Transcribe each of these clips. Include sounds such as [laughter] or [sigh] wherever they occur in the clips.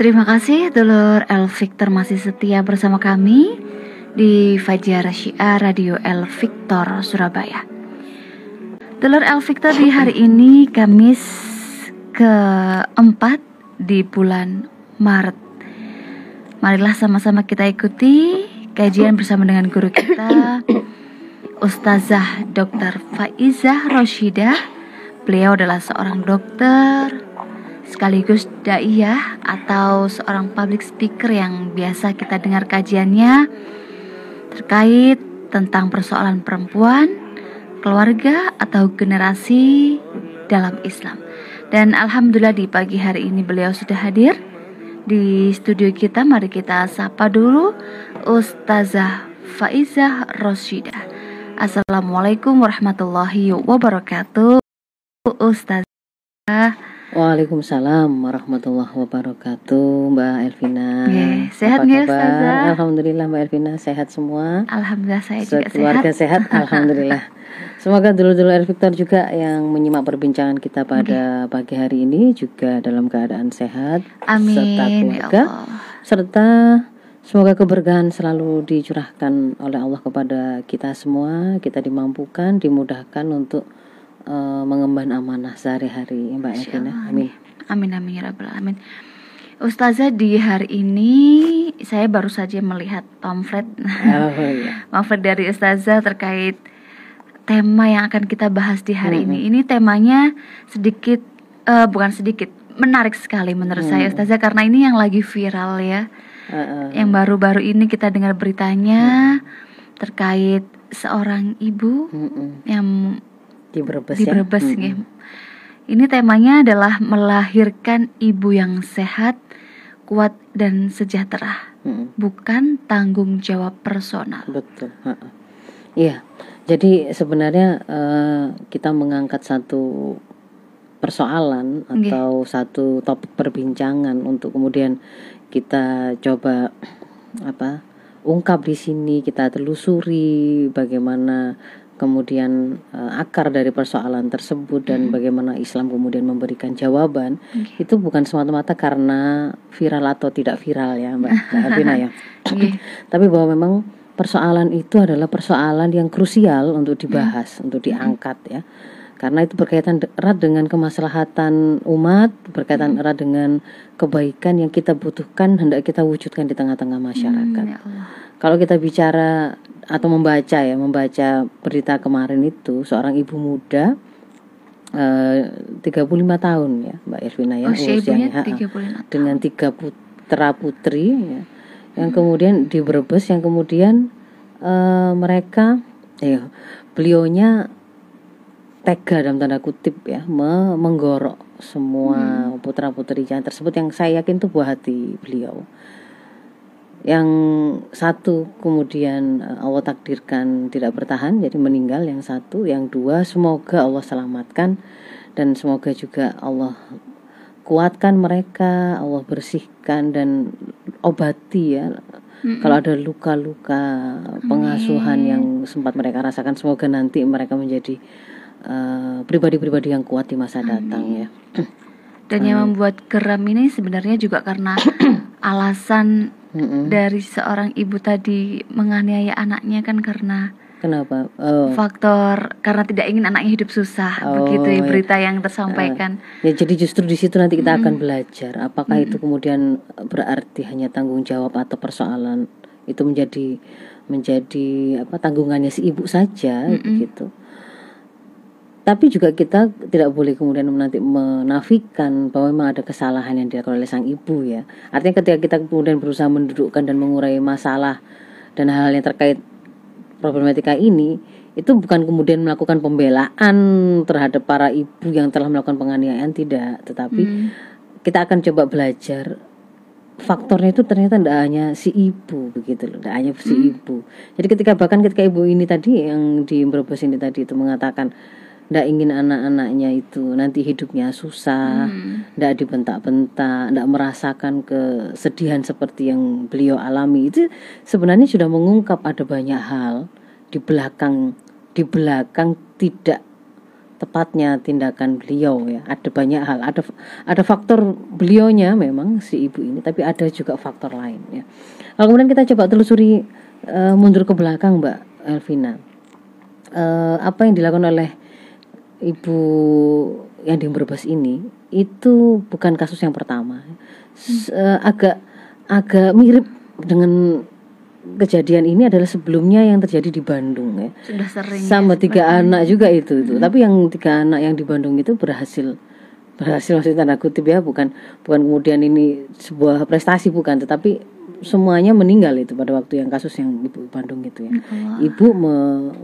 Terima kasih Dulur El Victor masih setia bersama kami di Fajar Syiar Radio El Victor Surabaya. Dulur El Victor di hari ini Kamis keempat di bulan Maret. Marilah sama-sama kita ikuti kajian bersama dengan guru kita [coughs] Ustazah Dr. Faizah Roshidah. Beliau adalah seorang dokter sekaligus daiyah atau seorang public speaker yang biasa kita dengar kajiannya terkait tentang persoalan perempuan, keluarga atau generasi dalam Islam. Dan alhamdulillah di pagi hari ini beliau sudah hadir di studio kita. Mari kita sapa dulu Ustazah Faizah Rosyidah. Assalamualaikum warahmatullahi wabarakatuh. Ustazah Waalaikumsalam warahmatullahi wabarakatuh Mbak Elvina. Yeah, Sehat nggak Ustazah? Alhamdulillah Mbak Elvina sehat semua. Alhamdulillah saya juga Keluarga sehat, sehat Alhamdulillah. [laughs] Semoga dulu-dulu El Victor juga yang menyimak perbincangan kita pada okay. pagi hari ini Juga dalam keadaan sehat Amin Serta ya keluarga. Ya Serta Semoga keberkahan selalu dicurahkan oleh Allah kepada kita semua. Kita dimampukan, dimudahkan untuk uh, mengemban amanah sehari-hari Mbak Evina. Amin. Amin amin ya rabbal alamin. Ustazah di hari ini saya baru saja melihat pamflet oh, iya. [laughs] pamflet dari Ustazah terkait tema yang akan kita bahas di hari mm -hmm. ini. Ini temanya sedikit uh, bukan sedikit menarik sekali menurut mm. saya Ustazah karena ini yang lagi viral ya. Uh, uh. Yang baru-baru ini kita dengar beritanya mm. terkait seorang ibu mm -mm. yang di Brebes di ya? Brebes ya. -hmm. Ini temanya adalah melahirkan ibu yang sehat, kuat dan sejahtera, -hmm. bukan tanggung jawab personal. Betul. Iya. Jadi sebenarnya uh, kita mengangkat satu persoalan atau okay. satu topik perbincangan untuk kemudian kita coba apa ungkap di sini kita telusuri bagaimana kemudian uh, akar dari persoalan tersebut dan hmm. bagaimana Islam kemudian memberikan jawaban okay. itu bukan semata-mata karena viral atau tidak viral ya Mbak [laughs] Albina ya. Okay. [laughs] Tapi bahwa memang persoalan itu adalah persoalan yang krusial untuk dibahas, hmm. untuk diangkat ya. Karena itu berkaitan erat dengan kemaslahatan umat, berkaitan hmm. erat dengan kebaikan yang kita butuhkan hendak kita wujudkan di tengah-tengah masyarakat. Hmm, ya Kalau kita bicara atau membaca ya membaca berita kemarin itu seorang ibu muda eh, uh, 35 tahun ya Mbak Irvina ya oh, usianya 35 dengan tiga putra putri ya yang hmm. kemudian di Brebes yang kemudian uh, mereka ya beliaunya tega dalam tanda kutip ya me menggorok semua hmm. putra putrinya tersebut yang saya yakin itu buah hati beliau yang satu kemudian eh, Allah takdirkan tidak bertahan jadi meninggal. Yang satu yang dua semoga Allah selamatkan. Dan semoga juga Allah kuatkan mereka Allah bersihkan dan obati ya. Mm-hmm. kalau ada luka-luka pengasuhan yang sempat mereka rasakan semoga nanti mereka menjadi uh, pribadi-pribadi yang kuat di masa datang Amin. ya. Dan yang membuat geram ini sebenarnya juga karena [coughs] alasan mm-hmm. dari seorang ibu tadi menganiaya anaknya kan karena Kenapa? Oh. Faktor karena tidak ingin anaknya hidup susah, oh, begitu ya berita yang tersampaikan. Uh, ya jadi justru di situ nanti kita mm. akan belajar apakah mm. itu kemudian berarti hanya tanggung jawab atau persoalan itu menjadi menjadi apa tanggungannya si ibu saja mm gitu tapi juga kita tidak boleh kemudian nanti menafikan bahwa memang ada kesalahan yang dilakukan oleh sang ibu ya. Artinya ketika kita kemudian berusaha mendudukkan dan mengurai masalah dan hal-hal yang terkait problematika ini itu bukan kemudian melakukan pembelaan terhadap para ibu yang telah melakukan penganiayaan tidak, tetapi hmm. kita akan coba belajar faktornya itu ternyata tidak hanya si ibu begitu loh, tidak hanya si hmm. ibu. Jadi ketika bahkan ketika ibu ini tadi yang di Brebes ini tadi itu mengatakan ndak ingin anak-anaknya itu nanti hidupnya susah, hmm. ndak dibentak-bentak, ndak merasakan kesedihan seperti yang beliau alami. Itu sebenarnya sudah mengungkap ada banyak hal di belakang di belakang tidak tepatnya tindakan beliau ya. Ada banyak hal. Ada ada faktor beliaunya memang si ibu ini tapi ada juga faktor lain ya. Lalu kemudian kita coba telusuri uh, mundur ke belakang mbak Elvina. Uh, apa yang dilakukan oleh ibu yang di Brebes ini itu bukan kasus yang pertama hmm. uh, agak agak mirip dengan kejadian ini adalah sebelumnya yang terjadi di Bandung ya. Sudah sering. Sama ya, tiga anak juga itu itu. Hmm. Tapi yang tiga anak yang di Bandung itu berhasil berhasil maksudnya tanda kutip ya bukan bukan kemudian ini sebuah prestasi bukan tetapi semuanya meninggal itu pada waktu yang kasus yang ibu Bandung itu ya. Allah. Ibu me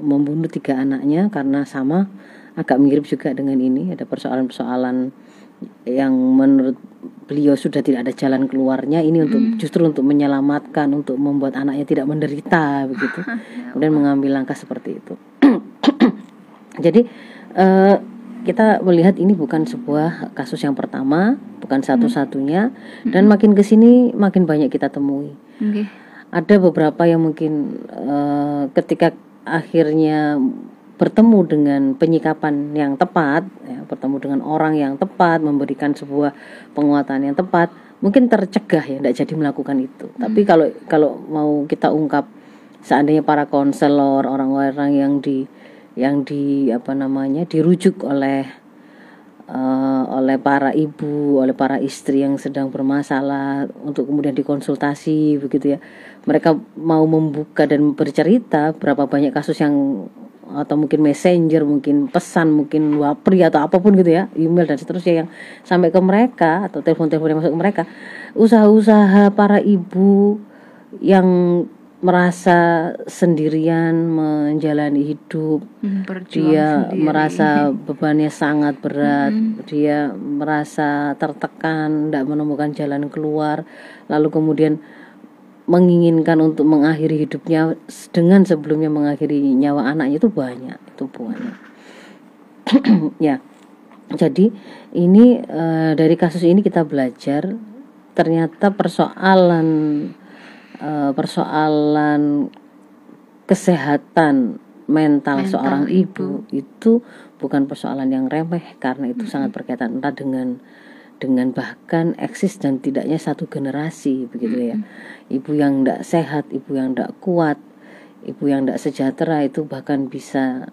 membunuh tiga anaknya karena sama agak mirip juga dengan ini ada persoalan-persoalan yang menurut beliau sudah tidak ada jalan keluarnya ini untuk mm. justru untuk menyelamatkan untuk membuat anaknya tidak menderita begitu [laughs] ya kemudian mengambil langkah seperti itu [clears throat] jadi uh, kita melihat ini bukan sebuah kasus yang pertama bukan mm. satu-satunya mm. dan makin ke sini makin banyak kita temui okay. ada beberapa yang mungkin uh, ketika akhirnya bertemu dengan penyikapan yang tepat, ya, bertemu dengan orang yang tepat, memberikan sebuah penguatan yang tepat, mungkin tercegah ya, tidak jadi melakukan itu. Hmm. Tapi kalau kalau mau kita ungkap, seandainya para konselor, orang-orang yang di yang di apa namanya dirujuk oleh uh, oleh para ibu, oleh para istri yang sedang bermasalah untuk kemudian dikonsultasi begitu ya. Mereka mau membuka dan bercerita berapa banyak kasus yang atau mungkin messenger, mungkin pesan, mungkin wapri atau apa pun gitu ya, email dan seterusnya yang sampai ke mereka atau telepon-telepon yang masuk ke mereka. Usaha-usaha para ibu yang merasa sendirian menjalani hidup, hmm, dia sendiri. merasa bebannya sangat berat, hmm. dia merasa tertekan, tidak menemukan jalan keluar, lalu kemudian menginginkan untuk mengakhiri hidupnya dengan sebelumnya mengakhiri nyawa anaknya itu banyak itu banyak [clears throat] ya jadi ini e, dari kasus ini kita belajar ternyata persoalan e, persoalan kesehatan mental, mental seorang ibu. ibu itu bukan persoalan yang remeh karena itu -hmm. sangat berkaitan erat dengan dengan bahkan eksis dan tidaknya satu generasi begitu ya. Ibu yang tidak sehat ibu yang tidak kuat ibu yang tidak sejahtera itu bahkan bisa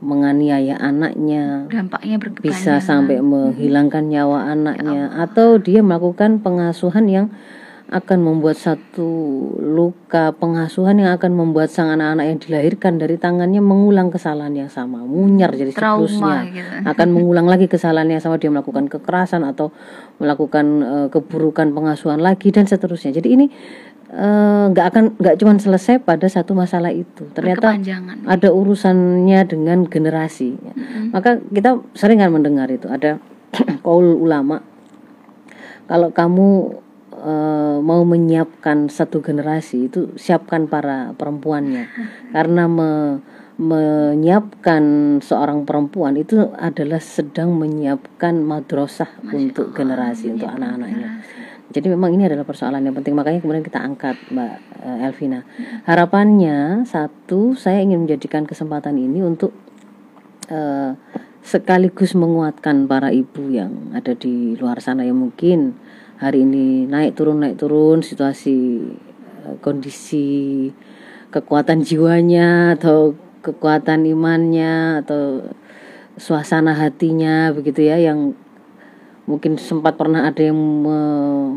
menganiaya anaknya dampaknya bisa sampai menghilangkan nyawa anaknya ya atau dia melakukan pengasuhan yang akan membuat satu luka pengasuhan yang akan membuat sang anak-anak yang dilahirkan dari tangannya mengulang kesalahan yang sama, munyar jadi siklusnya, gitu. [laughs] akan mengulang lagi kesalahan yang sama dia melakukan kekerasan atau melakukan uh, keburukan pengasuhan lagi dan seterusnya. Jadi ini eh, nggak uh, akan nggak cuma selesai pada satu masalah itu, ternyata ada urusannya dengan generasi. Mm -hmm. Maka kita sering kan mendengar itu ada [clears throat] kaul ulama kalau kamu e, mau menyiapkan satu generasi itu siapkan para perempuannya [laughs] karena me, menyiapkan seorang perempuan itu adalah sedang menyiapkan madrasah Masya untuk Allah, generasi untuk anak-anaknya. Jadi memang ini adalah persoalan yang penting makanya kemudian kita angkat Mbak uh, Elvina. Harapannya satu saya ingin menjadikan kesempatan ini untuk uh, sekaligus menguatkan para ibu yang ada di luar sana yang mungkin hari ini naik turun naik turun situasi eh, kondisi kekuatan jiwanya atau kekuatan imannya atau suasana hatinya begitu ya yang mungkin sempat pernah ada yang me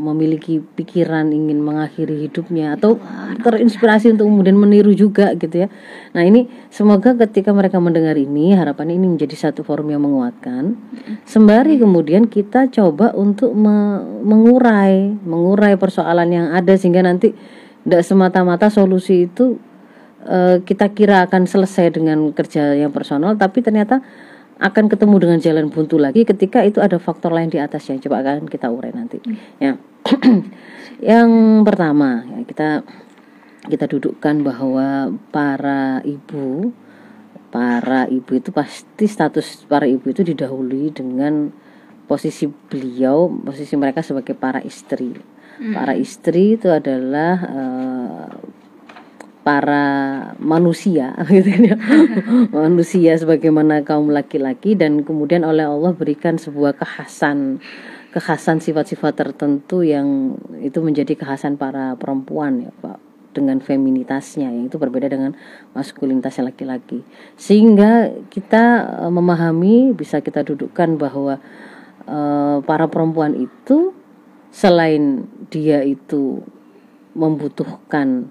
memiliki pikiran ingin mengakhiri hidupnya atau terinspirasi untuk kemudian meniru juga gitu ya. Nah, ini semoga ketika mereka mendengar ini harapan ini menjadi satu forum yang menguatkan. Sembari kemudian kita coba untuk me mengurai, mengurai persoalan yang ada sehingga nanti tidak semata-mata solusi itu uh, kita kira akan selesai dengan kerja yang personal tapi ternyata akan ketemu dengan jalan buntu lagi ketika itu ada faktor lain di atasnya. Coba akan kita urai nanti. Hmm. Ya. [clears throat] yang pertama, ya, kita kita dudukkan bahwa para ibu para ibu itu pasti status para ibu itu didahului dengan posisi beliau, posisi mereka sebagai para istri. Hmm. Para istri itu adalah uh, para manusia [laughs] gitu ya. manusia sebagaimana kaum laki-laki dan kemudian oleh Allah berikan sebuah kekhasan kekhasan sifat-sifat tertentu yang itu menjadi kekhasan para perempuan ya Pak dengan feminitasnya yang itu berbeda dengan maskulinitasnya laki-laki sehingga kita uh, memahami bisa kita dudukkan bahwa uh, para perempuan itu selain dia itu membutuhkan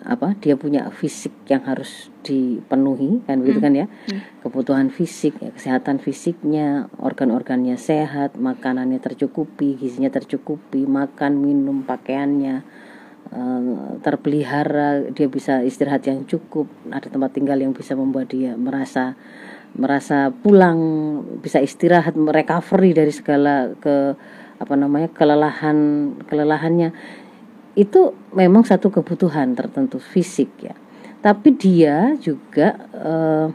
apa dia punya fisik yang harus dipenuhi kan begitu hmm. kan ya hmm. kebutuhan fisik ya, kesehatan fisiknya organ-organnya sehat makanannya tercukupi gizinya tercukupi makan minum pakaiannya uh, terpelihara dia bisa istirahat yang cukup ada tempat tinggal yang bisa membuat dia merasa merasa pulang bisa istirahat recovery dari segala ke apa namanya kelelahan kelelahannya itu memang satu kebutuhan tertentu fisik ya tapi dia juga uh,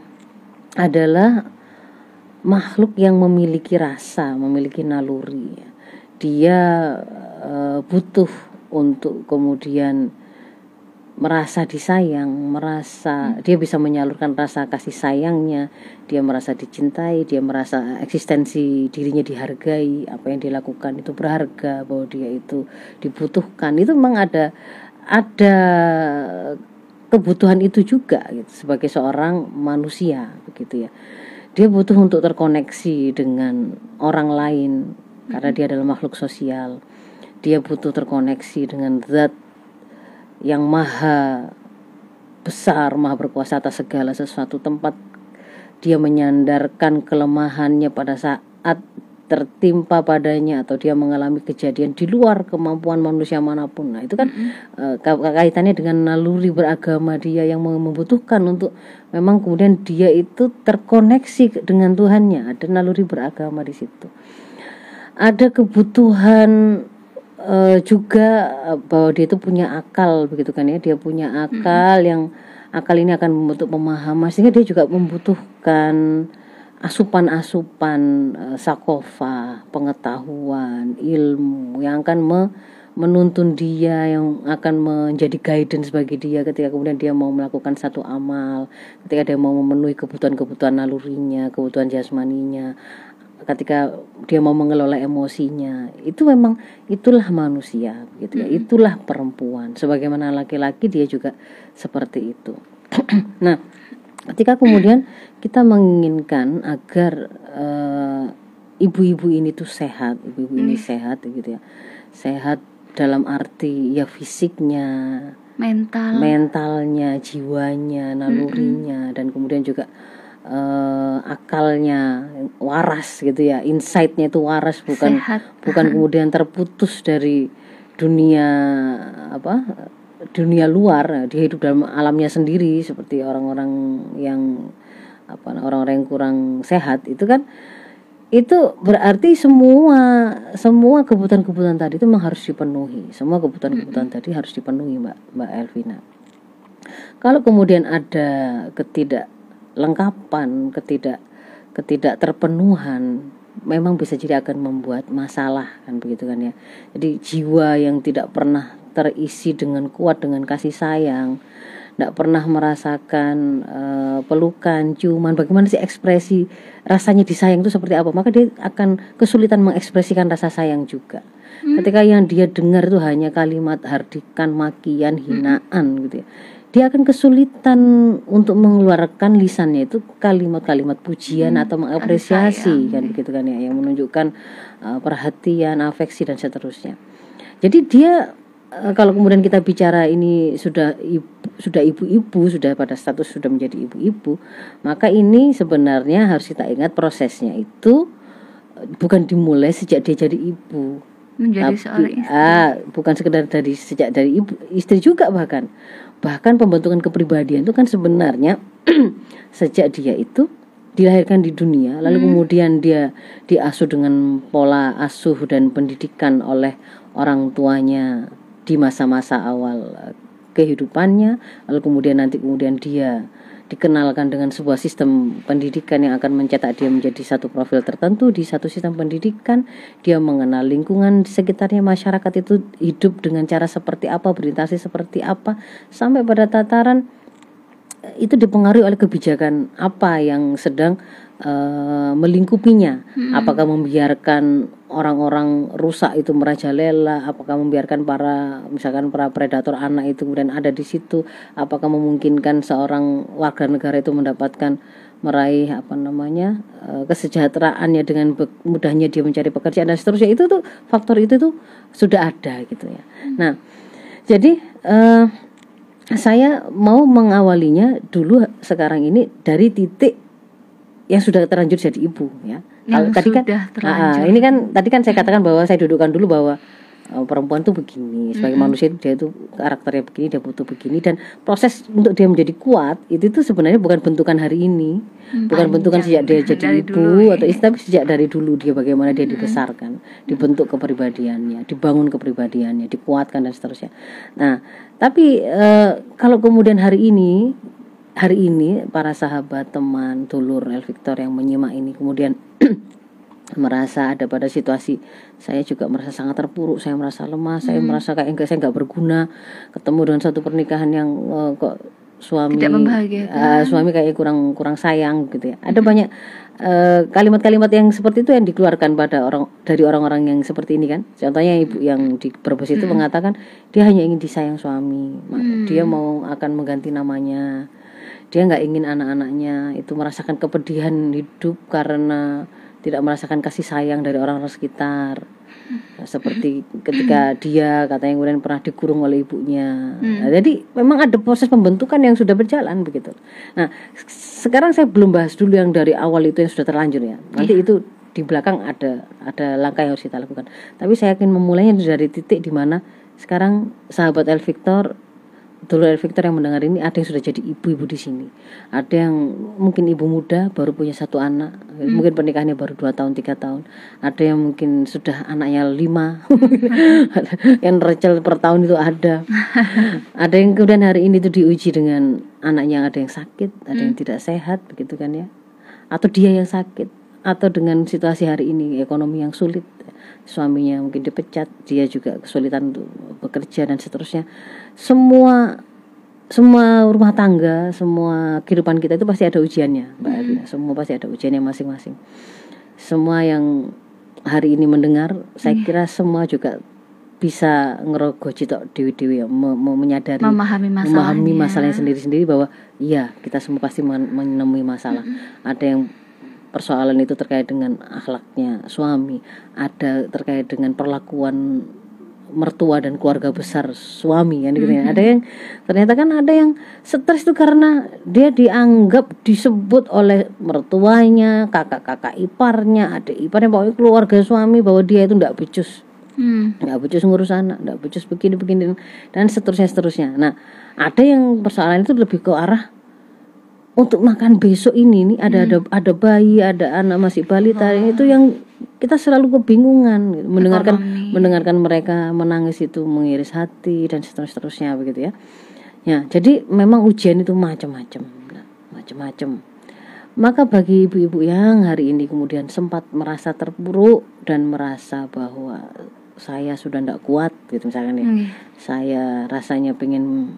adalah makhluk yang memiliki rasa memiliki naluri ya. dia uh, butuh untuk kemudian merasa disayang, merasa hmm. dia bisa menyalurkan rasa kasih sayangnya, dia merasa dicintai, dia merasa eksistensi dirinya dihargai, apa yang dilakukan itu berharga, bahwa dia itu dibutuhkan. Itu memang ada ada kebutuhan itu juga gitu sebagai seorang manusia begitu ya. Dia butuh untuk terkoneksi dengan orang lain karena hmm. dia adalah makhluk sosial. Dia butuh terkoneksi dengan zat yang maha besar, maha berkuasa atas segala sesuatu tempat dia menyandarkan kelemahannya pada saat tertimpa padanya atau dia mengalami kejadian di luar kemampuan manusia mana pun. Nah, itu kan mm -hmm. uh, kaitannya dengan naluri beragama dia yang membutuhkan untuk memang kemudian dia itu terkoneksi dengan Tuhannya. Ada naluri beragama di situ. Ada kebutuhan uh, juga eh, bahwa dia itu punya akal begitu kan ya dia punya akal hmm. yang akal ini akan membentuk pemahaman sehingga dia juga membutuhkan asupan-asupan uh, sakofa pengetahuan ilmu yang akan me menuntun dia yang akan menjadi guidance bagi dia ketika kemudian dia mau melakukan satu amal ketika dia mau memenuhi kebutuhan-kebutuhan nalurinya kebutuhan jasmaninya ketika dia mau mengelola emosinya itu memang itulah manusia gitu ya. Itulah perempuan. Sebagaimana laki-laki dia juga seperti itu. [clears throat] Nah ketika kemudian kita menginginkan agar eh, ibu-ibu ini tuh sehat ibu-ibu ini sehat gitu ya. Sehat dalam arti ya fisiknya mental. mentalnya jiwanya nalurinya mm -hmm. dan kemudian juga uh, akalnya waras gitu ya. Insightnya itu waras bukan Sehat. bukan kemudian terputus dari dunia apa dunia luar. Dia hidup dalam alamnya sendiri seperti orang-orang yang apa orang-orang yang kurang sehat. Itu kan itu berarti semua semua kebutuhan-kebutuhan tadi itu memang harus dipenuhi. Semua kebutuhan-kebutuhan tadi harus dipenuhi mbak mbak Elvina. Kalau kemudian ada ketidak lengkapan ketidak ketidak terpenuhan memang bisa jadi akan membuat masalah kan begitu kan ya jadi jiwa yang tidak pernah terisi dengan kuat dengan kasih sayang tidak pernah merasakan uh, pelukan, ciuman, bagaimana sih ekspresi rasanya disayang itu seperti apa, maka dia akan kesulitan mengekspresikan rasa sayang juga. Hmm. Ketika yang dia dengar itu hanya kalimat hardikan, makian, hinaan hmm. gitu ya dia akan kesulitan untuk mengeluarkan lisannya itu kalimat-kalimat pujian hmm, atau mengapresiasi kan begitu kan ya yang menunjukkan uh, perhatian, afeksi dan seterusnya. Jadi dia uh, kalau kemudian kita bicara ini sudah ibu, sudah ibu-ibu sudah pada status sudah menjadi ibu-ibu, maka ini sebenarnya harus kita ingat prosesnya itu uh, bukan dimulai sejak dia jadi ibu menjadi tapi, seorang istri. Ah, bukan sekedar dari sejak dari ibu istri juga bahkan bahkan pembentukan kepribadian itu kan sebenarnya [clears throat] sejak dia itu dilahirkan di dunia lalu hmm. kemudian dia diasuh dengan pola asuh dan pendidikan oleh orang tuanya di masa-masa awal eh, kehidupannya lalu kemudian nanti kemudian dia dikenalkan dengan sebuah sistem pendidikan yang akan mencetak dia menjadi satu profil tertentu di satu sistem pendidikan. Dia mengenal lingkungan sekitarnya masyarakat itu hidup dengan cara seperti apa berinteraksi seperti apa sampai pada tataran itu dipengaruhi oleh kebijakan apa yang sedang uh, melingkupinya. Hmm. Apakah membiarkan orang-orang rusak itu merajalela? Apakah membiarkan para misalkan para predator anak itu kemudian ada di situ? Apakah memungkinkan seorang warga negara itu mendapatkan meraih apa namanya uh, kesejahteraannya dengan mudahnya dia mencari pekerjaan dan seterusnya itu tuh faktor itu tuh sudah ada gitu ya. Hmm. Nah, jadi uh, saya mau mengawalinya dulu sekarang ini dari titik yang sudah terlanjur jadi ibu ya. Yang tadi kan terlanjur. ini kan tadi kan saya katakan bahwa saya dudukkan dulu bahwa uh, perempuan tuh begini sebagai mm -hmm. manusia dia itu karakternya begini dia butuh begini dan proses untuk dia menjadi kuat itu tuh sebenarnya bukan bentukan hari ini hmm, bukan bentukan sejak dia jadi ibu dulu, atau istri tapi sejak dari dulu dia bagaimana dia dibesarkan dibentuk kepribadiannya dibangun kepribadiannya dikuatkan dan seterusnya nah tapi uh, kalau kemudian hari ini hari ini para sahabat teman dulur El Victor yang menyimak ini kemudian [clears throat] merasa ada pada situasi saya juga merasa sangat terpuruk saya merasa lemah hmm. saya merasa kayak enggak saya nggak berguna ketemu dengan satu pernikahan yang uh, kok suami uh, suami kayak kurang kurang sayang gitu ya ada hmm. banyak kalimat-kalimat uh, yang seperti itu yang dikeluarkan pada orang dari orang-orang yang seperti ini kan contohnya ibu yang di Brebes itu hmm. mengatakan dia hanya ingin disayang suami hmm. dia mau akan mengganti namanya dia nggak ingin anak-anaknya itu merasakan kepedihan hidup karena tidak merasakan kasih sayang dari orang-orang sekitar. Nah, seperti ketika dia katanya kemudian pernah dikurung oleh ibunya. Hmm. nah, jadi memang ada proses pembentukan yang sudah berjalan begitu. Nah sekarang saya belum bahas dulu yang dari awal itu yang sudah terlanjur ya. Nanti yeah. itu di belakang ada ada langkah yang harus kita lakukan. Tapi saya ingin memulainya dari titik di mana sekarang sahabat El Victor Dulur Victor yang mendengar ini ada yang sudah jadi ibu-ibu di sini. Ada yang mungkin ibu muda baru punya satu anak. Hmm. mungkin pernikahannya baru dua tahun tiga tahun. Ada yang mungkin sudah anaknya lima. [laughs] Yang recel per tahun itu ada. Ada yang kemudian hari ini itu diuji dengan anaknya yang ada yang sakit ada hmm. yang tidak sehat begitu kan ya? Atau dia yang sakit atau dengan situasi hari ini ekonomi yang sulit suaminya mungkin dipecat dia juga kesulitan untuk bekerja dan seterusnya semua semua rumah tangga semua kehidupan kita itu pasti ada ujiannya mbak hmm. semua pasti ada ujiannya masing-masing semua yang hari ini mendengar saya hmm. kira semua juga bisa ngerogoh citok dewi-dewi ya, menyadari memahami masalahnya. memahami masalahnya sendiri-sendiri bahwa iya kita semua pasti menemui masalah hmm. ada yang persoalan itu terkait dengan akhlaknya suami, ada terkait dengan perlakuan mertua dan keluarga besar suami kan gitu ya. Mm-hmm. Ada yang ternyata kan ada yang stres itu karena dia dianggap disebut oleh mertuanya, kakak-kakak iparnya, adik iparnya pokoknya keluarga suami bahwa dia itu tidak becus. Hmm. nggak becus ngurus anak, nggak becus begini begini dan seterusnya seterusnya. Nah, ada yang persoalan itu lebih ke arah untuk makan besok ini nih ada hmm. ada ada bayi ada anak masih balita oh. itu yang kita selalu kebingungan mendengarkan Ekonomi. mendengarkan mereka menangis itu mengiris hati dan seterusnya, seterusnya begitu ya ya jadi memang ujian itu macam-macam macam-macam maka bagi ibu-ibu yang hari ini kemudian sempat merasa terpuruk dan merasa bahwa saya sudah tidak kuat gitu misalkan ya hmm. saya rasanya pengen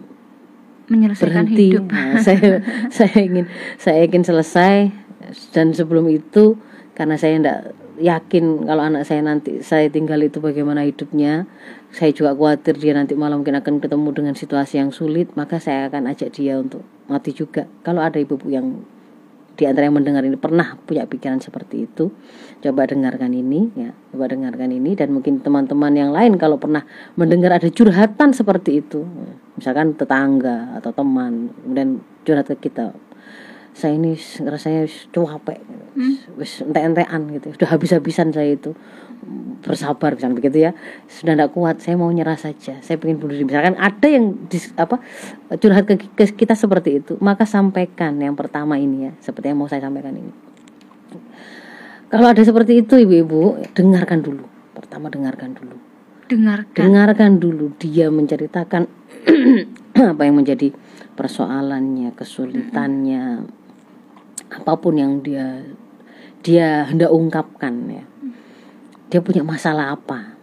menyelesaikan berhenti. hidup. Nah, saya [laughs] saya ingin saya ingin selesai dan sebelum itu karena saya tidak yakin kalau anak saya nanti saya tinggal itu bagaimana hidupnya saya juga khawatir dia nanti malam mungkin akan ketemu dengan situasi yang sulit maka saya akan ajak dia untuk mati juga kalau ada ibu-ibu yang di antara yang mendengar ini pernah punya pikiran seperti itu. Coba dengarkan ini ya. Coba dengarkan ini. Dan mungkin teman-teman yang lain kalau pernah mendengar ada curhatan seperti itu. Misalkan tetangga atau teman kemudian curhat ke kita. Saya ini rasanya capek hmm? wis ente-entean gitu. Sudah habis-habisan saya itu bersabar misalnya begitu ya. Sudah tidak kuat saya mau nyerah saja. Saya ingin bunuh diri. Misalkan ada yang dis, apa curhat ke, ke kita seperti itu maka sampaikan yang pertama ini ya seperti yang mau saya sampaikan ini. Kalau ada seperti itu ibu-ibu dengarkan dulu. Pertama dengarkan dulu. Dengarkan. Dengarkan dulu. Dia menceritakan [clears throat] apa yang menjadi persoalannya, kesulitannya, apa pun yang dia dia hendak ungkapkan ya. Dia punya masalah apa?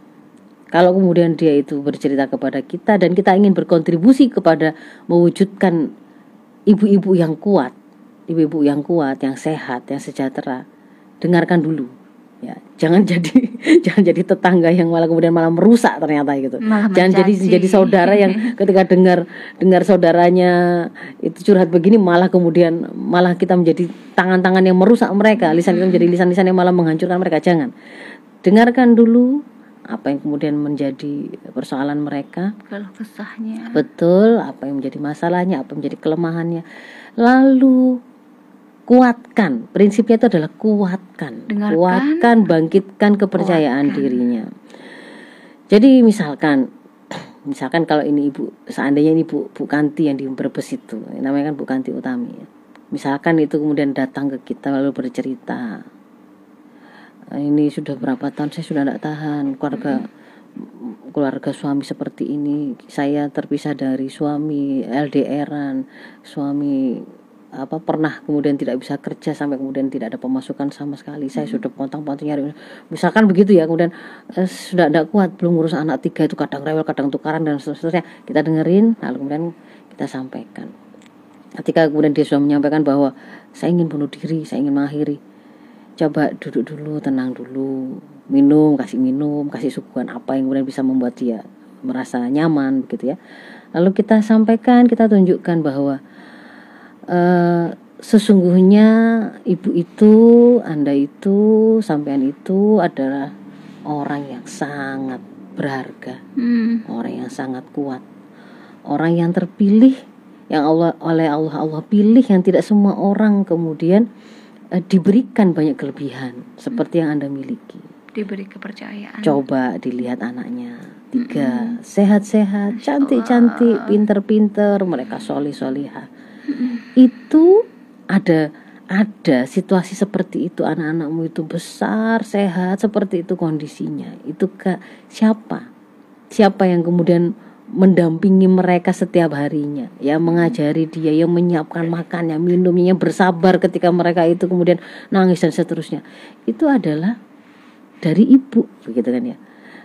Kalau kemudian dia itu bercerita kepada kita dan kita ingin berkontribusi kepada mewujudkan ibu-ibu yang kuat, ibu-ibu yang kuat, yang sehat, yang sejahtera, dengarkan dulu. Ya jangan [laughs] jadi jangan jadi tetangga yang malah kemudian malah merusak ternyata gitu. Malah jangan jadi jadi saudara yang [laughs] ketika dengar dengar saudaranya itu curhat begini malah kemudian malah kita menjadi tangan-tangan yang merusak mereka lisan kita menjadi lisan-lisan yang malah menghancurkan mereka. Jangan dengarkan dulu apa yang kemudian menjadi persoalan mereka Kalau kesahnya. betul apa yang menjadi masalahnya apa yang menjadi kelemahannya lalu kuatkan prinsipnya itu adalah kuatkan Dengarkan. kuatkan bangkitkan kepercayaan Kuatkan. dirinya jadi misalkan [clears throat] misalkan kalau ini ibu seandainya ini bu bu Kanti yang di Brebes itu namanya kan bu Kanti Utami ya. misalkan itu kemudian datang ke kita lalu bercerita "Eh, ini sudah berapa tahun? Saya sudah tidak tahan. Keluarga keluarga suami seperti ini saya terpisah dari suami LDRan suami apa pernah kemudian tidak bisa kerja sampai kemudian tidak ada pemasukan sama sekali. Saya sudah pontang-pontang nyari misalkan begitu ya kemudian eh, sudah tidak kuat belum ngurus anak tiga itu kadang rewel kadang tukaran dan seterusnya. Kita dengerin lalu kemudian kita sampaikan. Ketika kemudian dia sudah menyampaikan bahwa saya ingin bunuh diri saya ingin mengakhiri coba duduk dulu tenang dulu. Minum kasih minum kasih suguhan apa yang kemudian bisa membuat dia merasa nyaman begitu ya. Lalu kita sampaikan kita tunjukkan bahwa eh, sesungguhnya ibu itu anda itu sampean itu adalah orang yang sangat berharga. Hmm. orang yang sangat kuat. Orang yang terpilih yang Allah oleh Allah Allah pilih yang tidak semua orang kemudian eh, diberikan banyak kelebihan seperti yang anda miliki. Diberi kepercayaan. coba dilihat anaknya. Tiga sehat-sehat cantik-cantik pinter-pinter mereka solih solihah itu ada ada situasi seperti itu. Anak-anakmu itu besar sehat seperti itu kondisinya. Itu ke siapa? Siapa yang kemudian mendampingi mereka setiap harinya. Ya mengajari dia yang menyiapkan makannya minumnya yang bersabar ketika mereka itu kemudian nangis dan seterusnya. Itu adalah dari ibu begitu kan ya.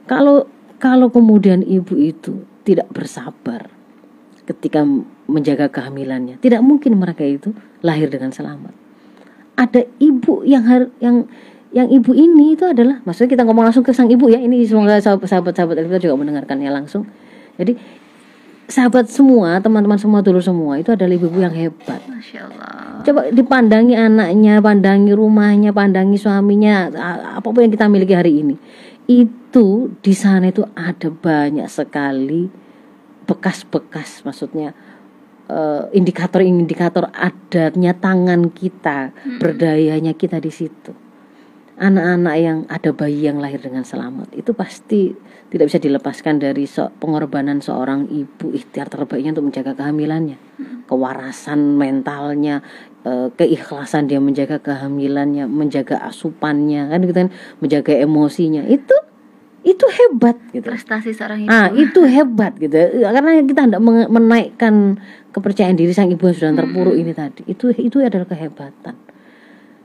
Kalau kalau kemudian ibu itu tidak bersabar ketika menjaga kehamilannya tidak mungkin mereka itu lahir dengan selamat. Ada ibu yang yang yang ibu ini itu adalah maksudnya kita ngomong langsung ke sang ibu ya ini semoga sahabat sahabat kita juga mendengarkannya langsung jadi sahabat semua teman-teman semua dulu semua itu adalah ibu-ibu yang hebat. Masya Allah. coba dipandangi anaknya pandangi rumahnya pandangi suaminya apa pun yang kita miliki hari ini. Itu di sana itu ada banyak sekali bekas-bekas maksudnya eh, indikator-indikator adatnya tangan kita berdayanya kita di situ anak-anak yang ada bayi yang lahir dengan selamat itu pasti tidak bisa dilepaskan dari so- pengorbanan seorang ibu ikhtiar terbaiknya untuk menjaga kehamilannya kewarasan mentalnya eh, keikhlasan dia menjaga kehamilannya menjaga asupannya kan gitu kan menjaga emosinya itu itu hebat gitu Prestasi seorang ibu. Ah, itu hebat gitu. Karena kita hendak menge- menaikkan kepercayaan diri sang ibu yang sudah terpuruk ini tadi. Itu itu adalah kehebatan.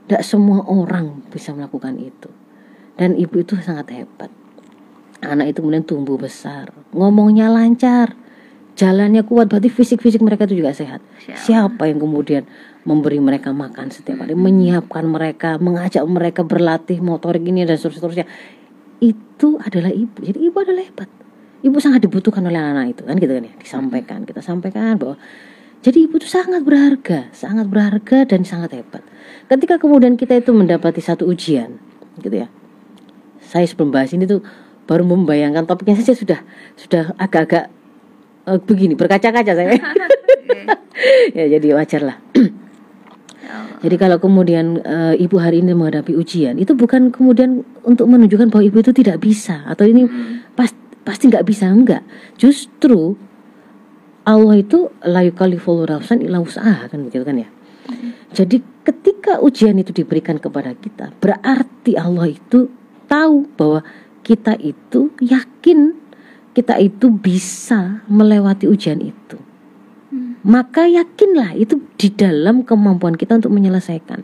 Tidak semua orang bisa melakukan itu. Dan ibu itu sangat hebat. Anak itu kemudian tumbuh besar, ngomongnya lancar, jalannya kuat, berarti fisik-fisik mereka itu juga sehat. Siap. Siapa yang kemudian memberi mereka makan setiap hari, menyiapkan mereka, mengajak mereka berlatih motorik ini dan seterusnya itu adalah ibu. Jadi ibu adalah hebat. Ibu sangat dibutuhkan oleh anak itu kan gitu kan ya. Disampaikan, kita sampaikan bahwa jadi ibu itu sangat berharga, sangat berharga dan sangat hebat. Ketika kemudian kita itu mendapati satu ujian, gitu ya. Saya sebelum bahas ini tuh baru membayangkan topiknya saja sudah sudah agak-agak eh, begini berkaca-kaca saya. [laughs] Ya jadi wajar lah. [clears throat] Ya. Jadi kalau kemudian e, ibu hari ini menghadapi ujian, itu bukan kemudian untuk menunjukkan bahwa ibu itu tidak bisa atau ini pas, pasti nggak bisa enggak. Justru Allah itu la yukallifullahu nafsan illa wus'aha kan begitu kan ya. Jadi ketika ujian itu diberikan kepada kita, berarti Allah itu tahu bahwa kita itu yakin kita itu bisa melewati ujian itu. maka yakinlah itu di dalam kemampuan kita untuk menyelesaikan.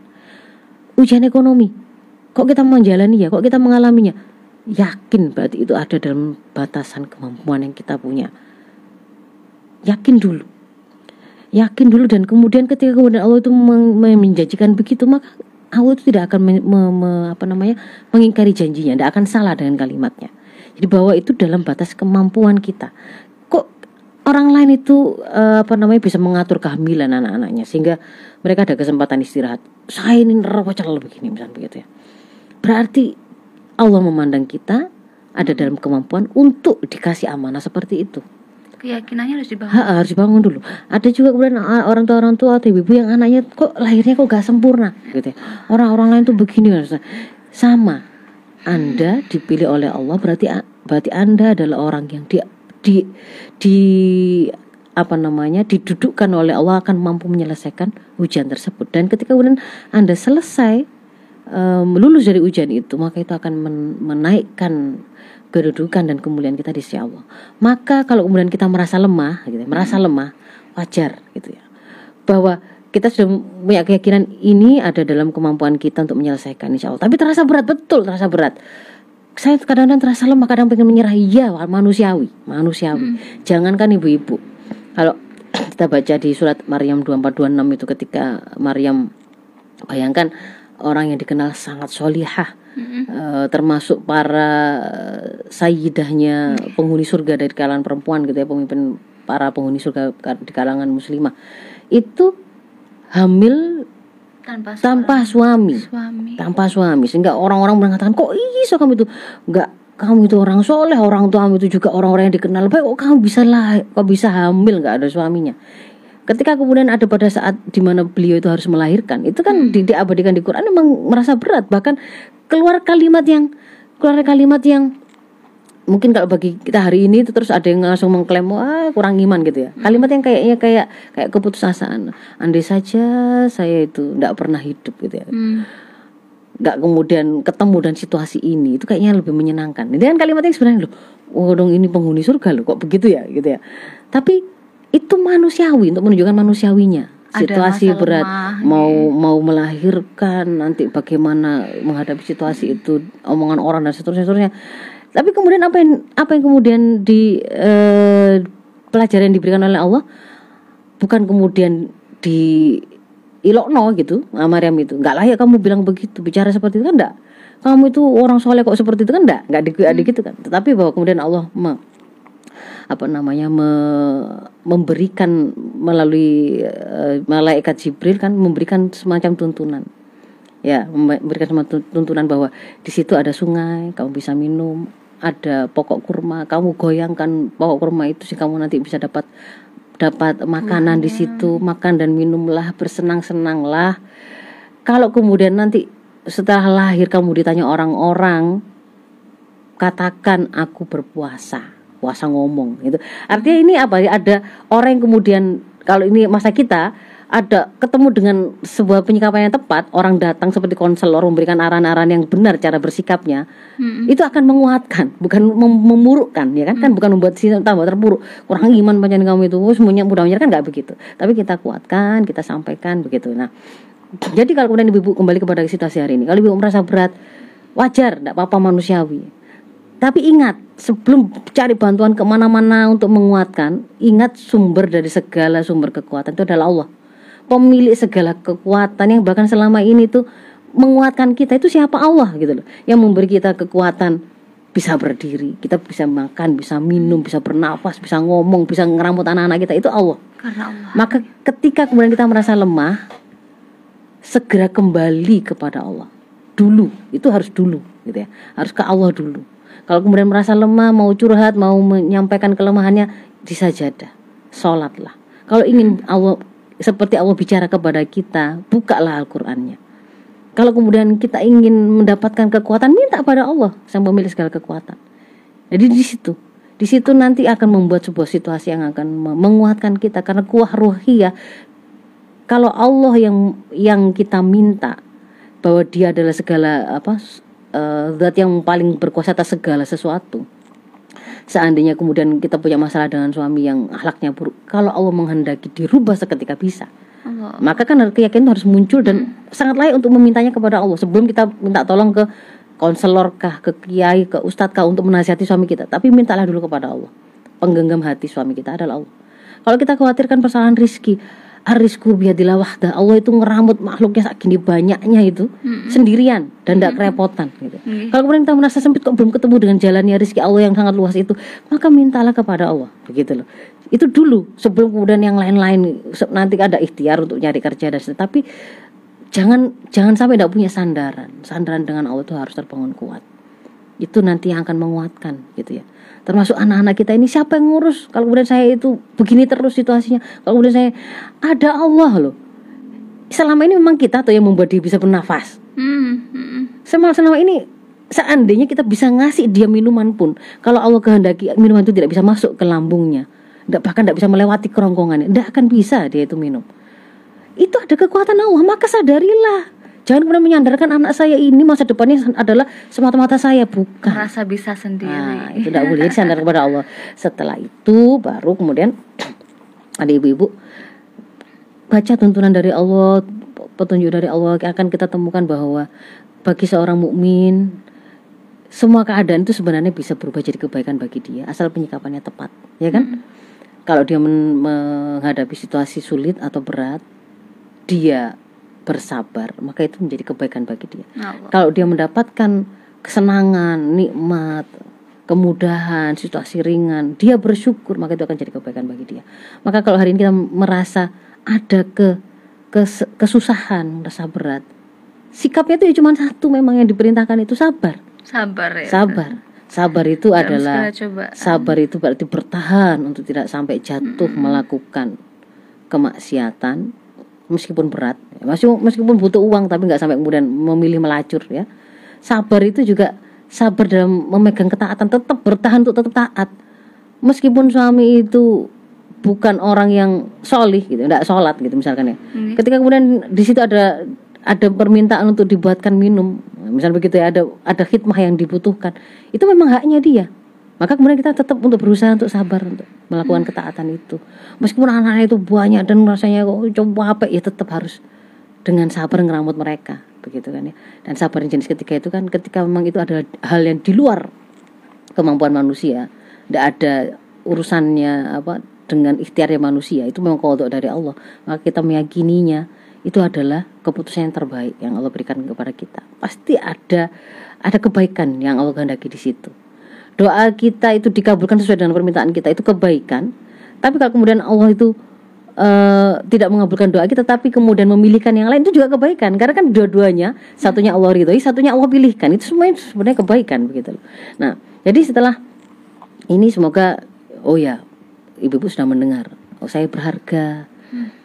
Ujian ekonomi kok kita menjalani ya kok kita mengalaminya? Yakin berarti itu ada dalam batasan kemampuan yang kita punya. Yakin dulu yakin dulu dan kemudian ketika kemudian Allah itu menjanjikan begitu maka Allah itu tidak akan me, me, me, apa namanya mengingkari janjinya tidak akan salah dengan kalimatnya. Jadi bahwa itu dalam batas kemampuan kita. Kok orang lain itu uh, apa namanya bisa mengatur kehamilan anak-anaknya sehingga mereka ada kesempatan istirahat? Saya ini rawacel begini misalnya begitu ya. Berarti Allah memandang kita ada dalam kemampuan untuk dikasih amanah seperti itu keyakinannya harus dibangun. Ha, harus dibangun dulu. Ada juga kemudian orang tua orang tua atau ibu yang anaknya kok lahirnya kok gak sempurna gitu ya. Orang-orang lain tuh begini sama. Anda dipilih oleh Allah berarti berarti Anda adalah orang yang di di di apa namanya didudukkan oleh Allah akan mampu menyelesaikan ujian tersebut dan ketika kemudian Anda selesai um, lulus dari ujian itu maka itu akan men menaikkan kedudukan dan kemuliaan kita di sisi Allah. Maka kalau kemudian kita merasa lemah, gitu, ya, merasa hmm. lemah, wajar gitu ya. Bahwa kita sudah punya keyakinan ini ada dalam kemampuan kita untuk menyelesaikan insya Allah. Tapi terasa berat betul, terasa berat. Saya kadang-kadang terasa lemah, kadang pengen menyerah. Iya, manusiawi, manusiawi. Hmm. Jangankan ibu-ibu. Kalau kita baca di surat Maryam 2426 itu ketika Maryam bayangkan orang yang dikenal sangat solihah mm-hmm. uh, termasuk para sayyidahnya mm-hmm. penghuni surga dari kalangan perempuan gitu ya pemimpin para penghuni surga di kalangan muslimah itu hamil tanpa, tanpa suami. suami tanpa suami sehingga orang-orang mengatakan kok iso kamu itu enggak kamu itu orang soleh orang tua kamu itu juga orang-orang yang dikenal baik kok kamu bisa lah kok bisa hamil nggak ada suaminya ketika kemudian ada pada saat di mana beliau itu harus melahirkan itu kan hmm. di, diabadikan di Quran memang merasa berat. Bahkan keluar kalimat yang keluar kalimat yang mungkin kalau bagi kita hari ini itu terus ada yang langsung mengklaim wah kurang iman gitu ya. Hmm. kalimat yang kayaknya kayak kayak keputusasaan. Andai saja saya itu tidak pernah hidup gitu ya. Hmm. nggak kemudian ketemu dan situasi ini itu kayaknya lebih menyenangkan. Ini kan kalimat yang sebenarnya loh oh dong ini penghuni surga loh kok begitu ya? gitu ya. Tapi itu manusiawi untuk menunjukkan manusiawinya situasi Ada berat lemah, mau ya. mau melahirkan nanti bagaimana menghadapi situasi itu omongan orang dan seterusnya, seterusnya. tapi kemudian apa yang apa yang kemudian di eh, pelajaran yang diberikan oleh Allah bukan kemudian di ilokno gitu Maryam itu nggak layak kamu bilang begitu bicara seperti itu kan enggak kamu itu orang soleh kok seperti itu kan enggak enggak di, hmm. gitu kan tetapi bahwa kemudian Allah apa namanya me, memberikan melalui uh, malaikat Jibril kan memberikan semacam tuntunan. Ya memberikan semacam tuntunan bahwa di situ ada sungai kamu bisa minum ada pokok kurma kamu goyangkan pokok kurma itu sih kamu nanti bisa dapat dapat makanan di situ makan dan minumlah bersenang-senanglah. Kalau kemudian nanti setelah lahir kamu ditanya orang-orang katakan aku berpuasa puasa ngomong gitu. Artinya ini apa? Ada orang yang kemudian kalau ini masa kita ada ketemu dengan sebuah penyikapan yang tepat, orang datang seperti konselor memberikan arahan-arahan yang benar cara bersikapnya, hmm. itu akan menguatkan, bukan mem memurukkan, ya kan? Hmm. Kan bukan membuat si tambah terpuruk. Kurang iman panjang kamu itu, semuanya mudah menyerah kan nggak begitu. Tapi kita kuatkan, kita sampaikan begitu. Nah, jadi kalau kemudian ibu kembali kepada situasi hari ini, kalau ibu merasa berat, wajar, tidak apa-apa manusiawi tapi ingat, sebelum cari bantuan ke mana-mana untuk menguatkan, ingat sumber dari segala sumber kekuatan itu adalah Allah. Pemilik segala kekuatan yang bahkan selama ini tuh menguatkan kita itu siapa Allah gitu loh. Yang memberi kita kekuatan bisa berdiri, kita bisa makan, bisa minum, bisa bernafas, bisa ngomong, bisa ngeramut anak-anak kita itu Allah. Karena Allah. Maka ketika kemudian kita merasa lemah, segera kembali kepada Allah. Dulu, itu harus dulu gitu ya. Harus ke Allah dulu kalau kemudian merasa lemah, mau curhat, mau menyampaikan kelemahannya, disajadah, sholatlah. Kalau ingin Allah seperti Allah bicara kepada kita, bukalah Al-Qur'annya. Kalau kemudian kita ingin mendapatkan kekuatan, minta pada Allah sang pemilik segala kekuatan. Jadi di situ, di situ nanti akan membuat sebuah situasi yang akan menguatkan kita karena kuah ruhiyah. Kalau Allah yang yang kita minta bahwa Dia adalah segala apa uh, zat yang paling berkuasa atas segala sesuatu. Seandainya kemudian kita punya masalah dengan suami yang akhlaknya buruk kalau Allah menghendaki dirubah seketika bisa Allah. maka kan keyakinan harus muncul dan sangat layak untuk memintanya kepada Allah. Sebelum kita minta tolong ke konselor kah ke kiai ke ustadz kah untuk menasihati suami kita tapi mintalah dulu kepada Allah. Penggenggam hati suami kita adalah Allah. Kalau kita khawatirkan persoalan rizki Arisku biadilah wahda Allah itu ngeramut makhluknya segini banyaknya itu sendirian dan tidak kerepotan gitu. Nggih. Kalau kemudian kita merasa sempit kok belum ketemu dengan jalannya rizki Allah yang sangat luas itu, maka mintalah kepada Allah begitu loh. Itu dulu sebelum kemudian yang lain-lain nanti ada ikhtiar untuk nyari kerja dan tapi jangan jangan sampai tidak punya sandaran. Sandaran dengan Allah itu harus terbangun kuat. Itu nanti yang akan menguatkan gitu ya. Termasuk anak-anak kita ini siapa yang ngurus? Kalau kemudian saya itu begini terus situasinya. Kalau kemudian saya ada Allah loh. Selama ini memang kita tuh yang membuat dia bisa bernafas. Hmm, hmm. Selama selama ini seandainya kita bisa ngasih dia minuman pun, kalau Allah kehendaki minuman itu tidak bisa masuk ke lambungnya, tidak bahkan tidak bisa melewati kerongkongannya, tidak akan bisa dia itu minum. Itu ada kekuatan Allah, maka sadarilah. Jangan kemudian menyandarkan anak saya ini masa depannya adalah semata-mata saya, bukan. Merasa bisa sendiri. Nah, itu tidak boleh sandar kepada Allah. Setelah itu baru kemudian [clears throat] ada ibu-ibu baca tuntunan dari Allah, petunjuk dari Allah akan kita temukan bahwa bagi seorang mukmin semua keadaan itu sebenarnya bisa berubah jadi kebaikan bagi dia asal penyikapannya tepat, ya kan? Kalau dia men- menghadapi situasi sulit atau berat, dia bersabar, maka itu menjadi kebaikan bagi dia. Allah. Kalau dia mendapatkan kesenangan, nikmat, kemudahan, situasi ringan, dia bersyukur, maka itu akan jadi kebaikan bagi dia. Maka kalau hari ini kita merasa ada ke, kes- kesusahan, rasa berat, sikapnya itu ya cuma satu memang yang diperintahkan itu sabar. Sabar ya. Sabar. Sabar itu Dalam adalah sabar itu berarti bertahan untuk tidak sampai jatuh melakukan kemaksiatan meskipun berat masih meskipun butuh uang tapi nggak sampai kemudian memilih melacur ya. Sabar itu juga sabar dalam memegang ketaatan tetap bertahan untuk tetap taat. Meskipun suami itu bukan orang yang solih gitu nggak sholat gitu misalkan ya. Nggih. ketika kemudian di situ ada ada permintaan untuk dibuatkan minum misal begitu ya ada ada khidmah yang dibutuhkan itu memang haknya dia maka kemudian kita tetap untuk berusaha untuk sabar untuk melakukan ketaatan itu. Meskipun anak-anak itu banyak dan rasanya kok coba apa ya tetap harus dengan sabar ngeramut mereka begitu kan ya. Dan sabar yang jenis ketiga itu kan ketika memang itu adalah hal yang di luar kemampuan manusia tidak ada urusannya apa dengan ikhtiarnya manusia itu memang kodok dari Allah. Maka kita meyakininya itu adalah keputusan yang terbaik yang Allah berikan kepada kita. Pasti ada ada kebaikan yang Allah kehendaki di situ doa kita itu dikabulkan sesuai dengan permintaan kita itu kebaikan. Tapi kalau kemudian Allah itu eh, tidak mengabulkan doa kita tapi kemudian memilihkan yang lain itu juga kebaikan. Karena kan dua-duanya satunya Allah ridhoi satunya Allah pilihkan. Itu semuanya sebenarnya kebaikan begitu loh. Nah jadi setelah ini semoga oh ya ibu-ibu sudah mendengar. Oh saya berharga.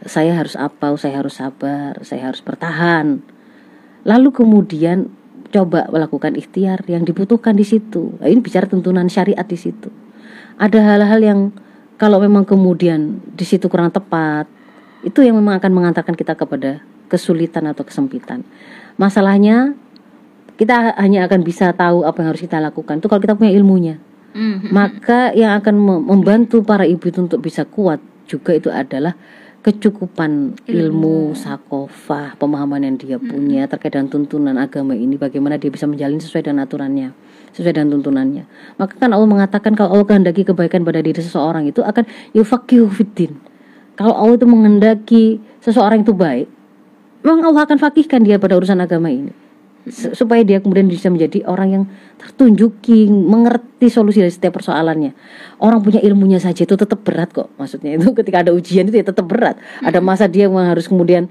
Saya harus apa saya harus sabar saya harus bertahan. Lalu kemudian coba melakukan ikhtiar yang dibutuhkan di situ. Nah, ini bicara tuntunan syariat di situ. Ada hal-hal yang kalau memang kemudian di situ kurang tepat itu yang memang akan mengantarkan kita kepada kesulitan atau kesempitan. Masalahnya kita hanya akan bisa tahu apa yang harus kita lakukan. Itu kalau kita punya ilmunya. Mhm. maka yang akan mem- membantu para ibu itu untuk bisa kuat juga itu adalah kecukupan ilmu, sakofah, pemahaman yang dia punya terkait dengan tuntunan agama ini, bagaimana dia bisa menjalani sesuai dengan aturannya, sesuai dengan tuntunannya. Maka kan Allah mengatakan kalau Allah kehendaki kebaikan pada diri seseorang itu akan yufaqihu fiddin. Kalau Allah itu menghendaki seseorang itu baik, memang Allah akan fakihkan dia pada urusan agama ini. Supaya dia kemudian bisa menjadi orang yang tertunjuki mengerti solusi dari setiap persoalannya. Orang punya ilmunya saja itu tetap berat kok maksudnya. Itu ketika ada ujian itu ya tetap berat. Ada masa dia harus kemudian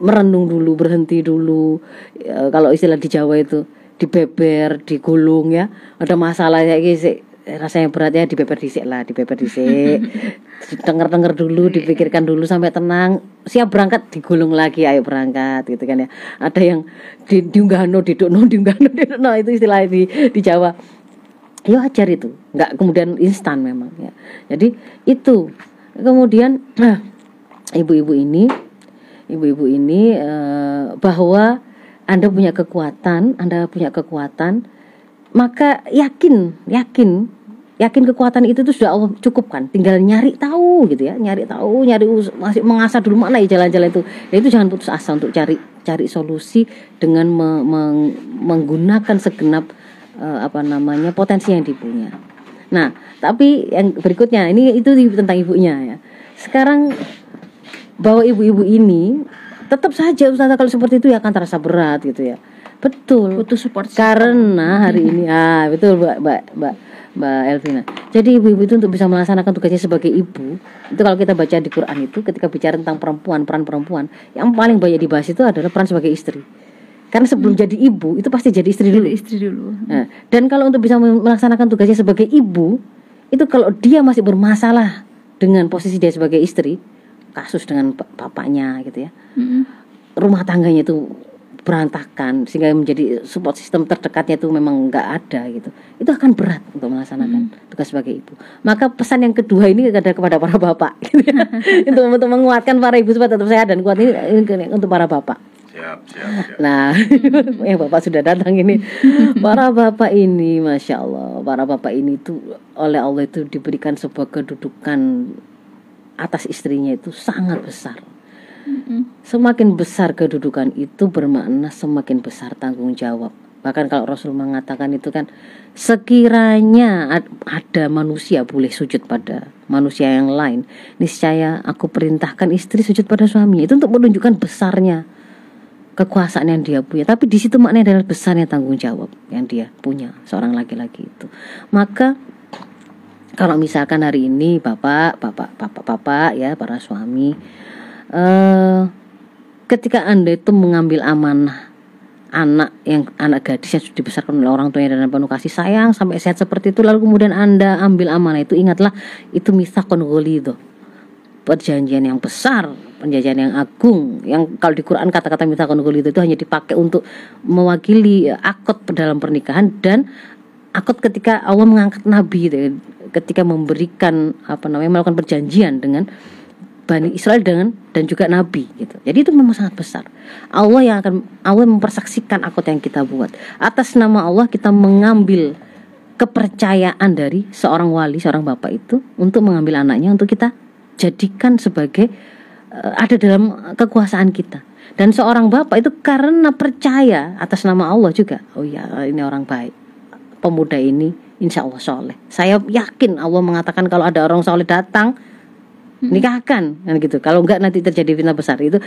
merenung dulu berhenti dulu. Ya, kalau istilah di Jawa itu dibeber digulung ya. Ada masalah ya sih rasanya berat ya dibeber disik lah dibeber disik. [laughs] Denger denger dulu dipikirkan dulu sampai tenang. Siap berangkat digulung lagi ayo berangkat gitu kan ya. Ada yang di diunggahno didukno [laughs] diunggahno didukno itu istilah di di Jawa. Ya wajar itu. Nggak kemudian instan memang ya. Jadi itu. Kemudian nah ibu-ibu ini ibu-ibu ini eh, bahwa anda punya kekuatan anda punya kekuatan maka yakin yakin yakin kekuatan itu tuh sudah Allah cukupkan. Tinggal nyari tahu gitu ya. Nyari tahu nyari masih mengasah dulu mana ya jalan-jalan itu. Ya itu jangan putus asa untuk cari cari solusi dengan me- meng- menggunakan segenap eh, apa namanya potensi yang dipunya. Nah tapi yang berikutnya ini itu tentang ibunya ya. Sekarang bahwa ibu-ibu ini tetap saja Ustazah kalau seperti itu ya akan terasa berat gitu ya. Betul. Butuh support. Karena hari ini ah betul mbak mbak mbak mbak Elvina. Jadi ibu-ibu itu untuk bisa melaksanakan tugasnya sebagai ibu itu kalau kita baca di Quran itu ketika bicara tentang perempuan peran perempuan yang paling banyak dibahas itu adalah peran sebagai istri. Karena sebelum jadi ibu itu pasti jadi istri dulu. Istri dulu. Nah, dan kalau untuk bisa melaksanakan tugasnya sebagai ibu, itu kalau dia masih bermasalah dengan posisi dia sebagai istri, kasus dengan bap- bapaknya gitu ya, Mm-mm. rumah tangganya itu berantakan sehingga menjadi support sistem terdekatnya itu memang nggak ada gitu, itu akan berat untuk melaksanakan tugas sebagai ibu. Maka pesan yang kedua ini ada kepada para bapak, gitu ya. [laughs] untuk untuk menguatkan para ibu supaya tetap sehat dan kuat ini, ini untuk para bapak. Siap, siap, siap. Nah, [laughs] yang bapak sudah datang ini, para bapak ini, masya Allah, para bapak ini itu oleh Allah itu diberikan sebuah kedudukan atas istrinya itu sangat besar. Semakin besar kedudukan itu bermakna semakin besar tanggung jawab. Bahkan kalau Rasul mengatakan itu kan sekiranya ad- ada manusia boleh sujud pada manusia yang lain, niscaya aku perintahkan istri sujud pada suami. Itu untuk menunjukkan besarnya kekuasaan yang dia punya. Tapi di situ maknanya adalah besarnya tanggung jawab yang dia punya seorang laki-laki itu. Maka kalau misalkan hari ini bapak, bapak, bapak, bapak ya para suami, eh ketika anda itu mengambil amanah anak yang anak gadis yang sudah dibesarkan oleh orang tuanya dengan penuh kasih sayang sampai sehat seperti itu lalu kemudian anda ambil amanah itu ingatlah itu misakon golido perjanjian yang besar, perjanjian yang agung, yang kalau di Quran kata-kata mitsaqon itu itu hanya dipakai untuk mewakili eh, akad dalam pernikahan dan akad ketika Allah mengangkat nabi ketika memberikan apa namanya melakukan perjanjian dengan Bani Israel dengan dan juga nabi gitu. Jadi itu memang sangat besar. Allah yang akan Allah mempersaksikan akad yang kita buat. Atas nama Allah kita mengambil kepercayaan dari seorang wali, seorang bapak itu untuk mengambil anaknya untuk kita jadikan sebagai eh, ada dalam kekuasaan kita. Dan seorang bapak itu karena percaya atas nama Allah juga. Oh ya, ini orang baik. Pemuda ini insya Allah soleh. Saya yakin Allah mengatakan kalau ada orang soleh datang nikahkan kan gitu. Kalau enggak nanti terjadi fitnah besar itu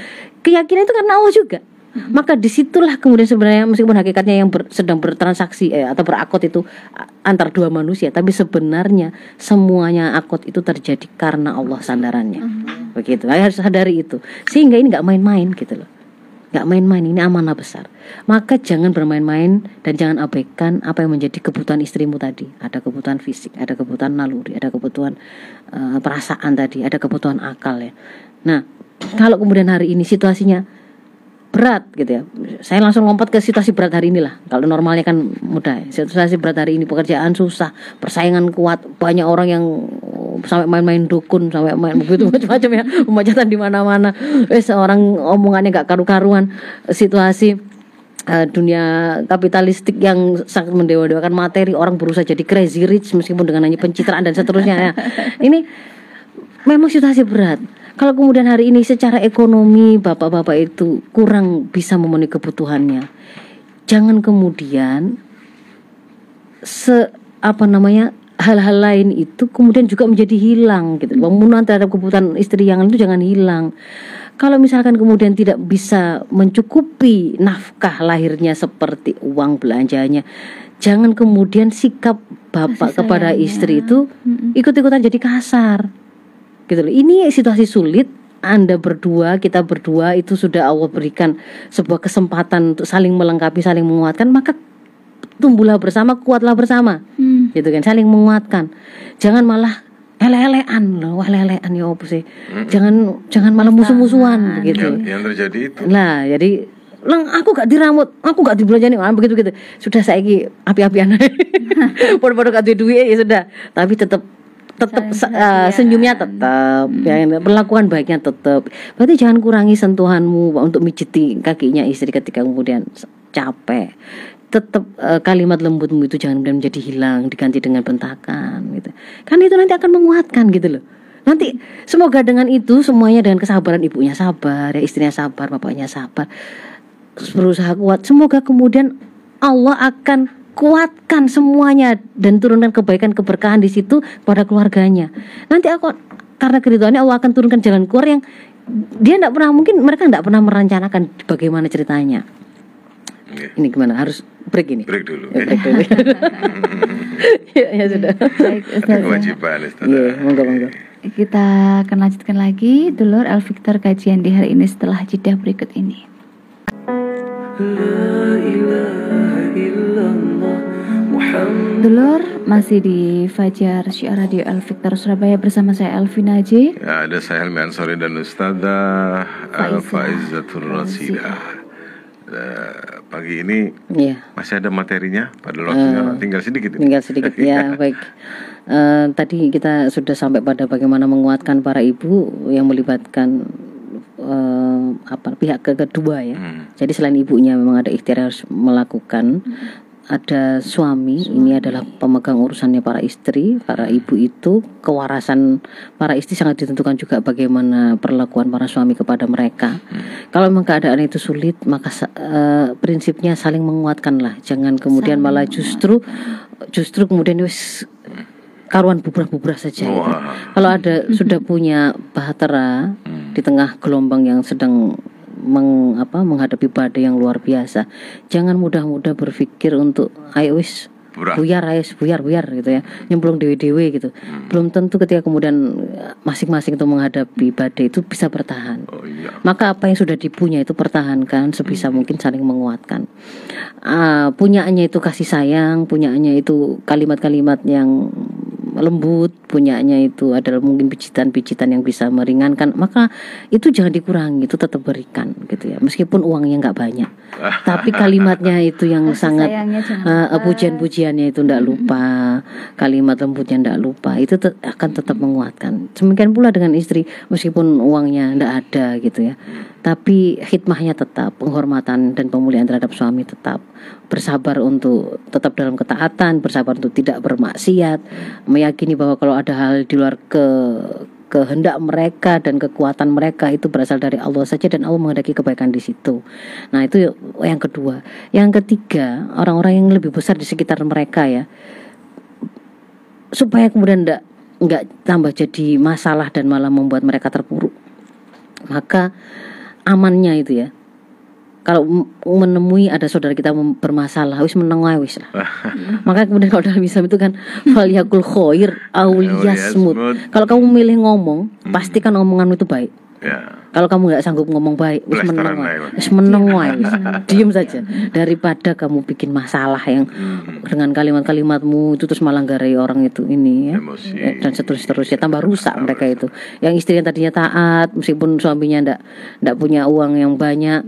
keyakinan itu karena Allah juga. Maka di situlah kemudian sebenarnya meskipun hakikatnya yang ber- sedang bertransaksi eh, atau berakot itu antar dua manusia, tapi sebenarnya semuanya akot itu terjadi karena Allah sandarannya. Begitu, harus sadari itu. Sehingga ini nggak main-main gitu loh, nggak main-main. Ini amanah besar. Maka jangan bermain-main dan jangan abaikan apa yang menjadi kebutuhan istrimu tadi. Ada kebutuhan fisik, ada kebutuhan naluri, ada kebutuhan eh, perasaan tadi, ada kebutuhan akal ya. Nah, kalau kemudian hari ini situasinya berat gitu ya. Saya langsung lompat ke situasi berat hari inilah. Kalau normalnya kan mudah. ya. Situasi berat hari ini pekerjaan susah, persaingan kuat, banyak orang yang oh, sampai main-main dukun, sampai main begitu [laughs] macam-macam ya, pemecatan di mana-mana. Eh seorang omongannya gak karu-karuan. Situasi eh, dunia kapitalistik yang sangat mendewa-dewakan materi, orang berusaha jadi crazy rich meskipun dengan hanya pencitraan dan seterusnya ya. Ini memang situasi berat. Kalau kemudian hari ini secara ekonomi bapak-bapak itu kurang bisa memenuhi kebutuhannya, jangan kemudian se apa namanya hal-hal lain itu kemudian juga menjadi hilang gitu. Pemenuhan terhadap kebutuhan istri yang lain itu jangan hilang. Kalau misalkan kemudian tidak bisa mencukupi nafkah lahirnya seperti uang belanjanya, jangan kemudian sikap bapak Kasih kepada sayangnya. istri itu ikut-ikutan jadi kasar gitu loh. Ini situasi sulit. Anda berdua, kita berdua itu sudah Allah berikan sebuah kesempatan untuk saling melengkapi, saling menguatkan, maka tumbuhlah bersama, kuatlah bersama. Hmm. Gitu kan, saling menguatkan. Jangan malah ele-elean loh, wah ele-elean ya apa sih? Jangan jangan malah musuh-musuhan gitu. Yang, yang terjadi itu. Lah, jadi Lang, aku gak diramut, aku gak dibelanjani, ah, begitu begitu. Sudah saya api-apian. [laughs] Bodoh-bodoh gak duit ya sudah. Tapi tetap tetap se- eh, perhatian. senyumnya tetap ya perlakuan baiknya tetap berarti jangan kurangi sentuhanmu untuk mijiti kakinya istri ketika kemudian capek. Tetap eh, kalimat lembutmu itu jangan kemudian menjadi hilang diganti dengan bentakan gitu. Kan itu nanti akan menguatkan gitu loh. Nanti semoga dengan itu semuanya dengan kesabaran ibunya sabar ya istrinya sabar bapaknya sabar berusaha kuat. Semoga kemudian Allah akan kuatkan semuanya dan turunkan kebaikan keberkahan di situ pada keluarganya nanti aku karena keriduannya Allah akan turunkan jalan keluar yang dia tidak pernah mungkin mereka tidak pernah merencanakan bagaimana ceritanya Oke. ini gimana harus break ini Break dulu. Ya, ya. break dulu. [laughs] ya, ya sudah Baik, Ada kewajiban. Iya, monggo monggo. Kita akan lanjutkan lagi Dulur El Victor kajian di hari ini setelah jeda berikut ini. Dulur masih di Fajar Syiar Radio El Victor Surabaya bersama saya Elvina J. Ya, ada saya Helmi Ansori dan Ustazah Al. Faizatul Rasidah. Eh, pagi ini Iya. masih ada materinya pada waktunya tinggal sedikit ini. Tinggal sedikit [laughs] ya, baik. Eh, tadi kita sudah sampai pada bagaimana menguatkan para ibu yang melibatkan eh, apa pihak ke kedua ya. Hmm. Jadi selain ibunya memang ada ikhtiar harus melakukan. Ada suami, ini adalah pemegang urusannya para istri, para ibu itu kewarasan para istri sangat ditentukan juga bagaimana perlakuan para suami kepada mereka. Kalau memang keadaan itu sulit, maka eh, prinsipnya saling menguatkanlah. Jangan kemudian malah justru justru kemudian wis karuan bubrah-bubrah saja. Wah. Kalau ada sudah punya bahtera Hmm. di tengah gelombang yang sedang meng, apa, menghadapi badai yang luar biasa, jangan mudah-mudah berpikir untuk ayo wis buyar. ayo buyar buyar gitu ya. Nyemplung dewe-dewe gitu. Belum tentu ketika kemudian eh, masing-masing itu menghadapi badai itu bisa bertahan. Oh iya. maka apa yang sudah dipunya itu pertahankan sebisa mungkin saling menguatkan. Ah, punyaannya itu kasih sayang, punyaannya itu kalimat-kalimat yang lembut, punyaannya itu adalah mungkin pijitan-pijitan yang bisa meringankan, maka itu jangan dikurangi, itu tetap berikan gitu ya. Meskipun uangnya nggak banyak, [laughs] tapi kalimatnya itu yang sangat jangan eh, lupa. pujian-pujiannya itu ndak lupa, kalimat lembutnya ndak lupa, itu te- akan tetap menguatkan. Demikian pula dengan istri, meskipun uangnya ndak ada gitu ya, tapi hikmahnya tetap, penghormatan dan pemulihan terhadap suami tetap, bersabar untuk tetap dalam ketaatan, bersabar untuk tidak bermaksiat, meyakini bahwa kalau ada hal di luar ke kehendak mereka dan kekuatan mereka itu berasal dari Allah saja dan Allah menghendaki kebaikan di situ. Nah, itu yang kedua. Yang ketiga, orang-orang yang lebih besar di sekitar mereka ya. Supaya kemudian enggak nggak tambah jadi masalah dan malah membuat mereka terpuruk. Maka amannya itu ya. Kalau menemui ada saudara kita bermasalah, wis meneng wae wis lah. [laughs] Maka kemudian kalau dalam Islam itu kan faliyakul khair auliyasmut. Auliyasmut. Kalau kamu milih ngomong, pastikan omonganmu itu baik. Ya. Kalau kamu nggak sanggup ngomong baik, wis meneng. Wis meneng wis. Diem saja. Daripada kamu bikin masalah yang Hmm. dengan kalimat-kalimatmu itu terus malah garai orang itu ini ya. Emosi. Eh, dan seterus-terusnya tambah rusak mereka itu. Yang istri yang tadinya taat meskipun suaminya ndak ndak punya uang yang banyak.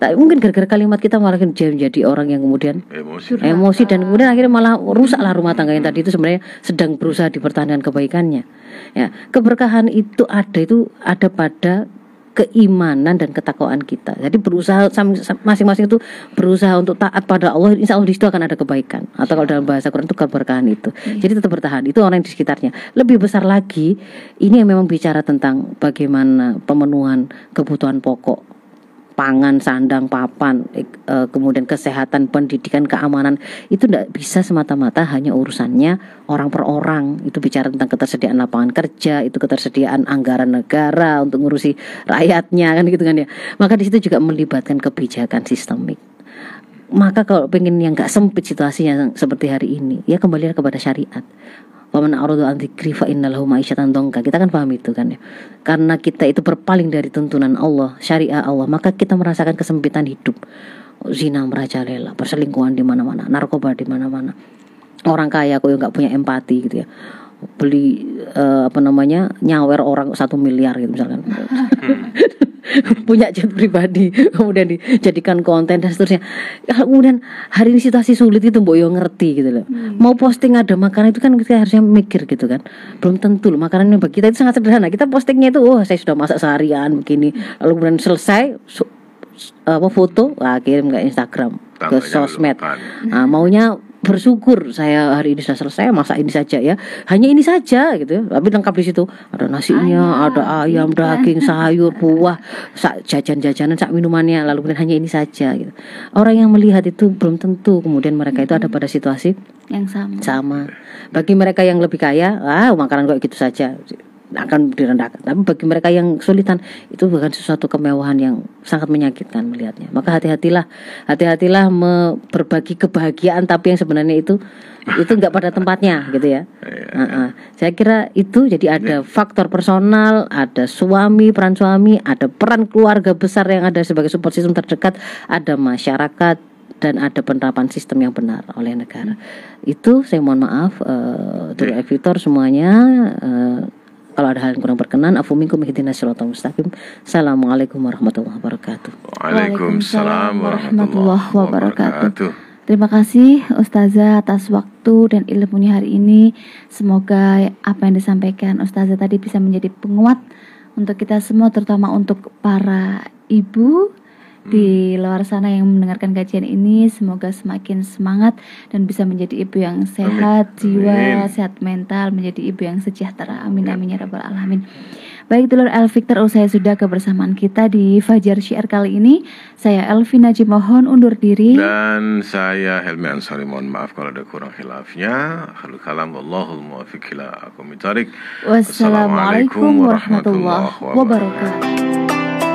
Tak, mungkin gara-gara kalimat kita malah jadi orang yang kemudian Emosi. emosi dan kemudian akhirnya malah rusaklah rumah tangga yang tadi itu sebenarnya sedang berusaha dipertahankan kebaikannya. Ya, keberkahan itu ada itu ada pada keimanan dan ketakwaan kita. Jadi berusaha masing-masing itu berusaha untuk taat pada Allah, insya Allah di situ akan ada kebaikan. Atau kalau dalam bahasa Quran itu keberkahan itu. Jadi tetap bertahan. Itu orang yang di sekitarnya. Lebih besar lagi, ini yang memang bicara tentang bagaimana pemenuhan kebutuhan pokok pangan, sandang, papan, eh, kemudian kesehatan, pendidikan, keamanan itu tidak bisa semata-mata hanya urusannya orang per orang. Itu bicara tentang ketersediaan lapangan kerja, itu ketersediaan anggaran negara untuk ngurusi rakyatnya kan gitu kan ya. Maka di situ juga melibatkan kebijakan sistemik. Maka kalau pengen yang nggak sempit situasinya seperti hari ini, ya kembali kepada syariat. Waman a'radu an dzikri fa inna lahu ma'isyatan dongka. Kita kan paham itu kan ya. Karena kita itu berpaling dari tuntunan Allah, syariah Allah, maka kita merasakan kesempitan hidup. Zina merajalela, perselingkuhan di mana-mana, narkoba di mana-mana. Orang kaya kok nggak punya empati gitu ya. Beli eh, apa namanya? nyawer orang satu miliar gitu misalkan. [laughs] punya jet pribadi. Kemudian dijadikan konten dan seterusnya. Kalau kemudian hari ini situasi sulit itu mbok yo ngerti gitu loh. Mau posting ada makanan itu kan kita harusnya mikir gitu kan. Belum tentu loh makanan yang bagi kita itu sangat sederhana. Kita postingnya itu oh saya sudah masak seharian begini. Lalu kemudian selesai su- apa foto wah kirim ke Instagram ke Tangganya sosmed. Nah, maunya bersyukur saya hari ini sudah selesai masak ini saja ya. Hanya ini saja gitu tapi lengkap di situ. Ada nasinya Ayam, ada ayam ikan. daging sayur buah sak jajan-jajanan sak minumannya. Lalu kemudian hanya ini saja gitu. Orang yang melihat itu belum tentu kemudian mereka itu ada pada situasi yang sama. sama. Bagi mereka yang lebih kaya ah makanan kok gitu saja akan direndahkan. Tapi bagi mereka yang kesulitan itu bukan sesuatu kemewahan yang sangat menyakitkan melihatnya. Maka hati-hatilah hati-hatilah berbagi kebahagiaan tapi yang sebenarnya itu itu nggak pada tempatnya gitu ya. Iya. Nah, saya kira itu jadi ada faktor personal, ada suami, peran suami, ada peran keluarga besar yang ada sebagai support system terdekat, ada masyarakat dan ada penerapan sistem yang benar oleh negara. Itu saya mohon maaf eh Dulu Evitor semuanya eh, kalau ada hal yang kurang berkenan, afu minkum ihdinas siratal mustaqim. Assalamualaikum warahmatullahi wabarakatuh. Waalaikumsalam warahmatullahi wabarakatuh. Terima kasih Ustazah atas waktu dan ilmunya hari ini. Semoga apa yang disampaikan Ustazah tadi bisa menjadi penguat untuk kita semua terutama untuk para ibu di luar sana yang mendengarkan kajian ini semoga semakin semangat dan bisa menjadi ibu yang sehat Amin. jiwa, Amin. sehat mental, menjadi ibu yang sejahtera. Amin amin ya rabbal alamin. Baik dulur El Victor usai sudah kebersamaan kita di Fajar Syiar kali ini. Saya Elvina mohon undur diri. Dan saya Helmi Ansari mohon maaf kalau ada kurang khilafnya. Akhirul kalam wallahul muwaffiq ila. Wassalamualaikum warahmatullahi wabarakatuh.